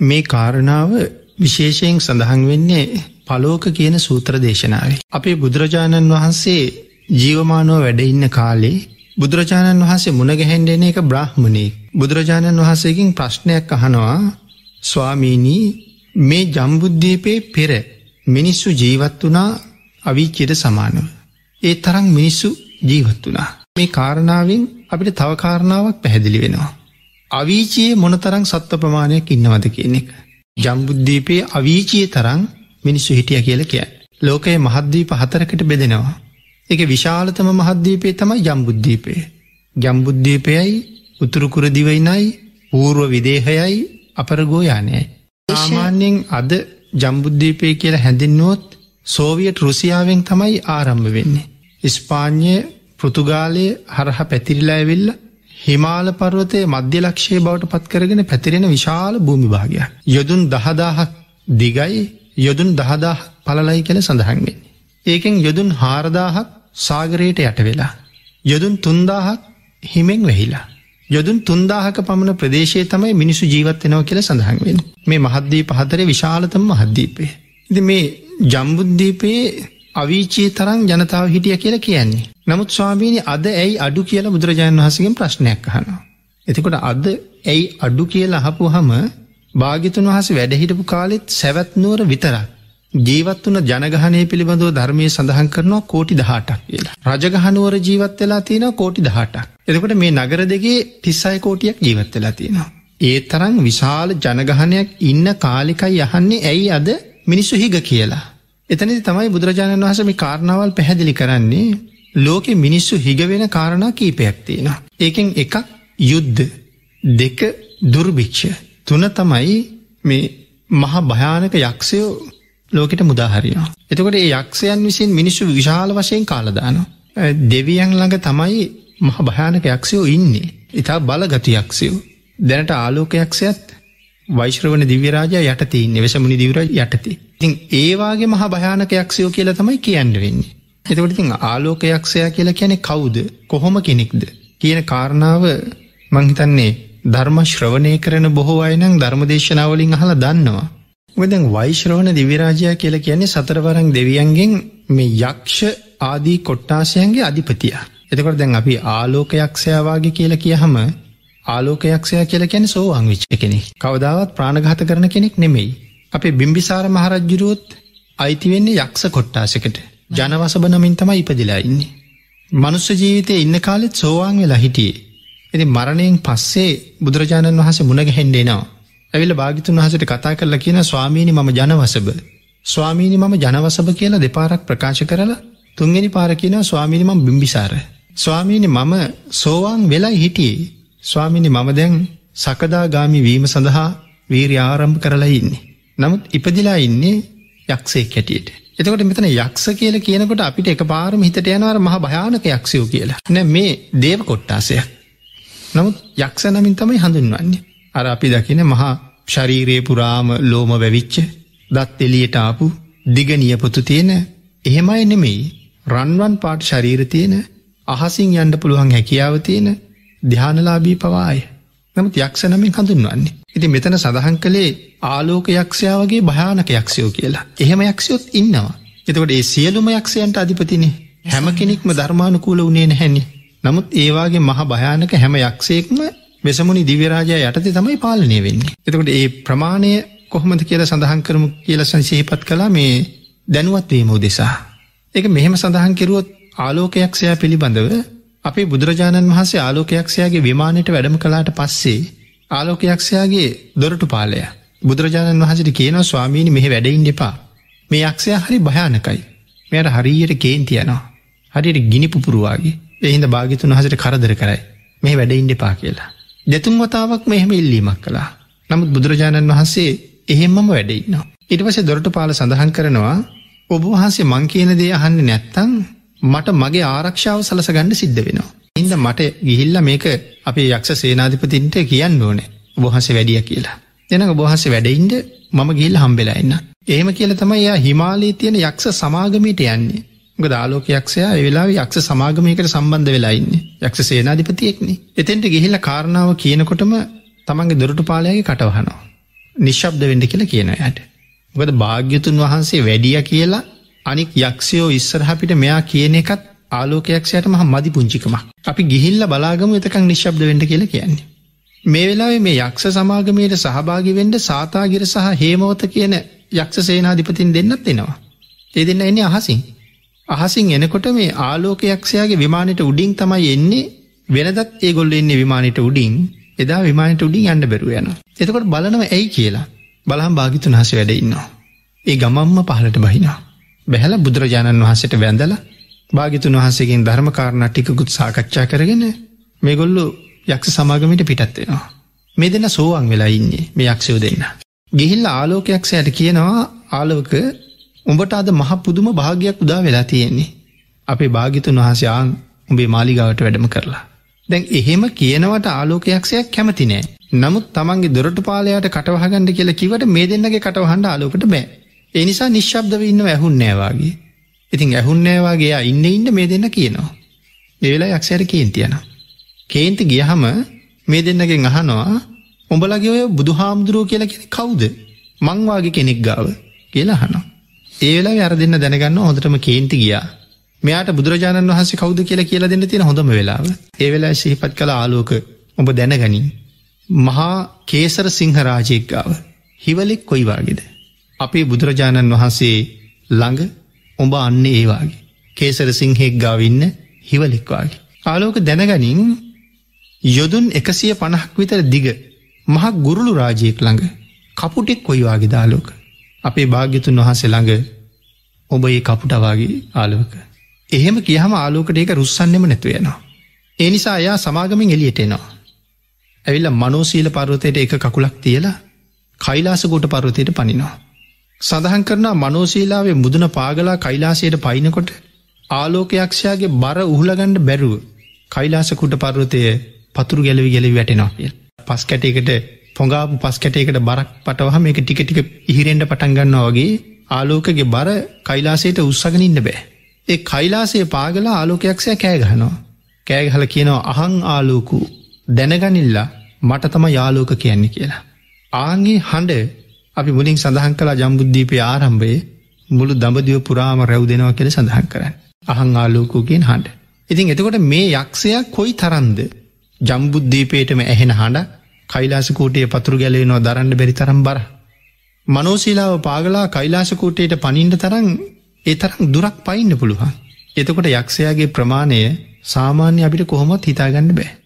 මේ කාරණාව විශේෂයෙන් සඳහන් වෙන්නේ පලෝක කියන සූත්‍ර දේශනාවේ. අපේ බුදුරජාණන් වහන්සේ ජීවමානුව වැඩඉන්න කාලේ බුදුරජාණන් වහන්සේ මුණගැහැන්ඩෙන එක බ්‍රහ්මණේ බුදුරජාණන් වහන්සේකින් ප්‍රශ්නයක් අහනවා ස්වාමීනී මේ ජම්බුද්ධීපේ පෙර මිනිස්සු ජීවත් වනා අවිච්චයට සමානව. ඒ තරං මිනිස්සු ජීවත් වනා. මේ කාරණාවෙන් අපිට තව කාරණාවක් පැහැදිලි වෙනවා. අවීචයේ මොනතරං සත්ව ප්‍රමාණයක් ඉන්නවද කියන එක. ජම්බුද්ධීපයේ අවීචයේ තරං මිනිස්සු හිටිය කියල කිය. ලෝකයේ මහද්දීප හතරකට බෙදෙනවා. එක විශාලතම මහද්දීපේ තමයි ජම්බුද්ධීපය. ජම්බුද්ධීපයයි උතුරුකුරදිවයිනයි පූර්ව විදේහයයි අපරගෝයානයයි. සාමාන්‍යයෙන් අද ජම්බුද්ධීපය කියලා හැඳින්නුවොත් සෝවියට් රුසියාවෙන් තමයි ආරම්භ වෙන්නේ. ඉස්පාන්්‍ය පෘතුගාලය හරහ පැතිරිලාඇවෙල්ල හිමාල පර්වතය මධ්‍යලක්ෂය බවට පත් කරගෙන පැතිරෙන විශාල භූමි භාගයක්. යොදුන් දහදාහක් දිගයි යොදුන් දහදාහ පලලයි කළ සඳහන්වෙන්. ඒකෙන් යොදුන් හාරදාහක් සාගරයට යට වෙලා. යොදුන් තුන්දාහක් හිමෙන් වෙහිලා. යොදුන් තුන්දාහක පමණ ප්‍රදේශය තමයි මිනිසු ජීවත්වෙනව කියල සඳහන්වෙන් මේ මහද්දී පහතර විශාලතම මහද්දීපය. ඉති මේ ජම්බුද්ධීපයේ අවීචයේ තරම් ජනතාව හිටිය කියලා කියන්නේ. නමුත් ස්වාමීනි අද ඇයි අඩු කියලා බුදුරජාණන් වහසගෙන් ප්‍රශ්නයක් අහනවා. එතිකොට අද ඇයි අඩු කියලා අහපු හම භාගිතුන් වහස වැඩහිටපු කාලෙත් සැවැත්නුවර විතරක්. ජීවත් වන ජනගහනය පිළිබඳව ධර්මය සඳහන් කරනවා කෝටි දහටක් කියලා. රජගහනුවර ජීවත් වෙලා තියෙන කෝටි දහටක්. එතකොට මේ නගර දෙගේ තිස්සය කෝටියක් ජීවත් වෙලා තියෙනවා. ඒ තරම් විශාල ජනගහනයක් ඉන්න කාලිකයි යහන්නේ ඇයි අද මිනිස්සු හිග කියලා. එතනති තමයි බුදුරජාණන් වහස මේ කාරණාවල් පැහැදිලි කරන්නේ ලෝකෙ මිනිස්සු හිගවෙන කාරණා කීපයක් තියෙන. ඒකෙන් එකක් යුද්ධ දෙක දුර්භික්ෂ තුන තමයි මේ මහා භයානක යක්ෂයෝ ලෝකෙට මුදාහරිනවා. එතකොට ඒ යක්ෂයන් විසින් මිනිස්සු විශාල වශයෙන් කාලදාන. දෙවියන් ළඟ තමයි මහ භයානක යක්ෂයෝ ඉන්නේ. ඉතා බලගතු යක්ෂයෝ. දැනට ආලෝකයක්ෂයත් වෛශ්‍රවන දිවරාජ යටතින්නේ වෙසමුණි දිවර යටති. ඉතින් ඒවාගේ මහ භයානකයක්ෂයෝ කියලා තමයි කියන්න වෙන්නේ. එතකොට ඉතින් ආලෝකයක්ෂයා කියලා කියැනෙ කවුද කොහොම කෙනෙක්ද කියන කාරණාව මංහිතන්නේ ධර්ම ශ්‍රවණය කරන බොහෝ අයනං ධර්මදේශනාවලින් අහල දන්නවා. උදැන් වෛශ්‍රවණ දිවිරාජය කියලා කියන්නේ සතරවරං දෙවියන්ගෙන් මේ යක්ෂ ආදී කොට්ටාසයන්ගේ අධිපතිය. එතකොට දැන් අපි ආලෝකයක්ෂයාවාගේ කියලා කියහම ආලෝකයක්ෂය කියලා කැන සෝවාන් විච්ච කෙනෙ කවදාවත් ප්‍රාණඝාත කරන කෙනෙක් නෙමෙයි. අපේ බිම්බිසාර මහරජ්ජුරුවොත් අයිතිවෙන්නේ යක්ෂ කොට්ටාසකට ජනවසබ නමින් තමයි ඉපදිලා ඉන්නේ. මනුස්ස ජීවිතය ඉන්න කාලෙත් සෝවාන් වෙලා හිටියේ. ඇති මරණයෙන් පස්සේ බුදුරජාණන් වහස මුණග හෙන්ඩේනවා. ඇවිල භාගිතුන් වහසට කතා කරලා කියන ස්වාමීණි මම ජනවසබ. ස්වාමීණි මම ජනවසභ කියලා දෙපාරක් ප්‍රකාශ කරලා තුන්ගෙන පාර කියනව ස්වාමීනිමම් බිම්බිසාර. ස්වාමීණි මම සෝවාන් වෙලා හිටියේ. ස්වාමිනි මම දැන් සකදාගාමි වීම සඳහා වීරි ආරම්භ කරලා ඉන්නේ. නමුත් ඉපදිලා ඉන්නේ යක්ෂේ කැටියට. එතකොට මෙතන යක්ෂ කියල කියනකොට අපිට එක පාරම හිතට යනවර මහ භයානක යක්ෂයෝ කියලා. නෑ මේ දේව කොට්ටාසයක්. නමුත් යක්ෂ නමින් තමයි හඳුන්වන්නේ. අර අපි දකින මහා ශරීරයේ පුරාම ලෝම වැවිච්ච දත් එලියට ආපු දිගනියපොතු තියෙන එහෙමයි නෙමෙයි රන්වන් පාට ශරීර තියෙන අහසින් යන්ඩ පුළුවන් හැකියාව තියෙන ධ්‍යානලාබී පවාය නමුත් යක්ෂ නමින් හඳුන්වන්නේ. ඉති මෙතන සඳහන් කළේ ආලෝක යක්ෂයාවගේ භයානක යක්ෂයෝ කියලා. එහෙම යක්ෂයොත් ඉන්නවා. එතකොට ඒ සියලුම යක්ෂයන්ට අධිපතිනේ හැම කෙනෙක්ම ධර්මානුකූල වනේ නැහැනි. නමුත් ඒවාගේ මහ භයානක හැම යක්ෂයෙක්ම වෙසමුණි දිවරාජය යටති තමයි පාලනය වෙන්නේ. එතකොට ඒ ප්‍රමාණය කොහොමද කියල සඳහන් කරමු කියලසන් සහිපත් කලා මේ දැනුවත්වීම උදෙසා. එක මෙහෙම සඳහන් කෙරුවොත් ආලෝකයක්ෂයා පිළිබඳව අපේ බුදුරජාණන් වහන්සේ ආලෝකයක්ෂයාගේ විමානයට වැඩම කලාට පස්සේ ආලෝකයක්ෂයාගේ දොරටු පාලය. බුදුරජාණන් වහසට කියනව ස්වාමීණි මෙහ වැඩයින් එපා. මේ යක්ෂය හරි භයානකයි. මෙයට හරියට කේන්තියනවා හරියට ගිනි පුපුරුවාගේ එහින්ද භාගිතුන් වහසට කරදර කරයි. මේ වැඩයින්ඩ එපා කියලා. දෙතුන් වතාවක් මෙහෙම ඉල්ලීමක් කලා නමුත් බුදුරජාණන් වහන්සේ එහෙම්මම වැඩඉන්නවා ඉටවස දොරට පාල සඳහන් කරනවා ඔබ වහන්සේ මං කියන දේ අහන්න නැත්තං මට මගේ ආරක්ෂාව සලස ගණඩ සිද්ධ වෙනවා. ඉන්ද මට ගිහිල්ල මේක අපේ යක්ෂ සේනාධිපතින්ට කියන්න ඕනේ බොහස වැඩිය කියලා. එනක බොහස වැඩයින්ට මම ගිල්ල හම්බෙලා එන්න. ඒම කියල තමයි යා හිමාලී තියෙන යක්ෂ සමාගමීට යන්නේ. ග දාලෝකයක්ෂයා වෙලා යක්ෂ සමාගමයකට සම්බන්ධ වෙලාඉන්නේ යක්ෂ සේනාධිපතියෙක්න. එතෙන්ට ගිහිල්ල කාරණාව කියනකොටම තමන්ගේ දොරටු පාලයගේ කටවහනවා. නිශ්ශබ්ද වෙන්ඩ කියලා කියන යට. ගද භාග්‍යතුන් වහන්සේ වැඩිය කියලා අනික් යක්ෂයෝ ඉස්සරහපිට මෙයා කියන එකත් ආලෝකයක්ෂයට මහ මදි පුංචිකම අපි ගිහිල්ල බලාගම එතකං නිශ්ශබ්ද වෙන්ඩ කියලා කියන්නේ. මේ වෙලාවේ මේ යක්ෂ සමාගමයට සහභාගිවෙන්ඩ සාතාගිර සහ හේමවත කියන යක්ෂ සේනාධිපතින් දෙන්නත් එෙනවා. ඒ දෙන්න එන්නේ අහසින්. අහසින් එනකොට මේ ආලෝකයක්ෂයාගේ විමානයට උඩින් තමයි එන්නේ වෙනදත් ඒ ගොල්ල එන්නේ විමානයට උඩින් එදා විමානයට උඩින් අන්න බැරුව යන. එතකොට බලනව ඇයි කියලා බලහම් භාගිතුන් හස වැඩ ඉන්නවා. ඒ ගමම්ම පහලට බහිනා. බැහල බුදුරජාණන් වහන්සට වැඳල භාගිතුන් වහන්සේගෙන් ධර්මකාරණ ටිකුත් සාකච්ඡා කරගෙන මේ ගොල්ලු යක්ෂ සමාගමට පිටත්වෙනවා. මේ දෙන්න සෝවන් වෙලා ඉන්නේ මේ යක්ෂයෝ දෙන්න. ගිහිල්ල ආලෝකයක්ෂයට කියනවා ආලෝක උඹට අද මහ පුදුම භාගයක් උදා වෙලා තියෙන්නේ. අපේ භාගිතුන් වහසයාන් උඹේ මාලිගාවට වැඩම කරලා. දැන් එහෙම කියනවට ආලෝකයක්ෂයක් කැමති නෑ. නමුත් තමන්ගේ දොරට පාලයාට කටවහගන්න කියලා කිවට මේ දෙන්නගේ කටවහන්ඩ ආලෝකට බෑ. එනිසා නිශ්ශබ්දව ඉන්න ඇහුන් නෑවාගේ. ඉතින් ඇහුන් නෑවාගේ ඉන්න ඉන්න මේ දෙන්න කියනවා. ඒවෙලා යක්ෂයට කේන්තියනවා. කේන්ති ගියහම මේ දෙන්නගෙන් අහනවා උඹලගේ ඔය බුදු හාමුදුරුව කියලා කෙනෙ කවුද මංවාගේ කෙනෙක් ගාව කියලා හනවා. ඒලා අර දෙන්න දැනගන්න හොඳටම කේන්ති ගියා මෙයාට බුදුරජාණන් වහන්සේ කවුද කියලා කියලා දෙන්න තියෙන හොඳම වෙලාව ඒ වෙලා ශහිපත් කළ ආලෝක ඔබ දැනගනින් මහා කේසර සිංහරාජයෙක් ගාව හිවලෙක් කොයිවාගෙද අපේ බුදුරජාණන් වහන්සේ ළඟ ඔඹ අන්න ඒවාගේ කේසර සිංහෙක් ගාවන්න හිවලෙක්වාගේ ආලෝක දැනගනින් යොදුන් එකසිය පණහක් විතර දිග මහක් ගුරුළු රාජයෙක් ළඟ කපුටෙක් කොයිවාගේ දාලෝක අපේ භාග්‍යතුන් වහන්සේ ළඟ ඔබ ඒ කපුටවාගේ ආලෝක. එහෙම කියහම ආලෝකට ඒක රුස්සන්නෙම නැතුවෙනවා. ඒ නිසා එයා සමාගමින් එලියට එනවා. ඇවිල්ල මනෝසීල පර්වතයට එක කකුලක් තියලා කයිලාසකොට පර්වතයට පනිනවා. සඳහන් කරන මනෝසීලාවේ මුදුන පාගලා කයිලාසයට පයිනකොට ආලෝකයක්ෂයාගේ බර උහලගණ්ඩ බැරුව කයිලාසකුට පර්වතය පතුරු ගැලවි ගැලි වැටෙනවා කිය. පස් කැටයකට පොඟාපු පස් කැටයකට බරක් පටවහ මේක ටික ටික ඉහිරෙන්ට පටන්ගන්නවා වගේ ආලෝකගේ බර කයිලාසයට උත්සගනින්න බෑ. ඒ කයිලාසේ පාගලා ආලෝකයක්ෂය කෑගහනවා. කෑගහල කියනවා අහං ආලෝකු දැනගනිල්ලා මට තම යාලෝක කියන්නේ කියලා. ආගේ හඬ අපි මුලින් සඳහන් කලා ජම්බුද්ධීපය ආරම්භයේ මුළු දඹදිව පුරාම රැව් දෙනවා කියල සඳහන් කරන්න. අහං ආලෝකෝගෙන් හඬ. ඉතින් එතකොට මේ යක්ෂයක් කොයි තරන්ද ජම්බුද්ධීපේටම ඇහෙන හඬ කයිලාසකෝටයේ පතුරු ගැලවෙනවා දරන්න බැරි තරම් බර. මනෝසීලාව පාගලා කයිලාසකෝටයට පනින්ට තරම් ඒ තරම් දුරක් පයින්න පුළුවන්. එතකොට යක්ෂයාගේ ප්‍රමාණය සාමාන්‍ය අපිට කොහොමත් හිතාගන්න බෑ.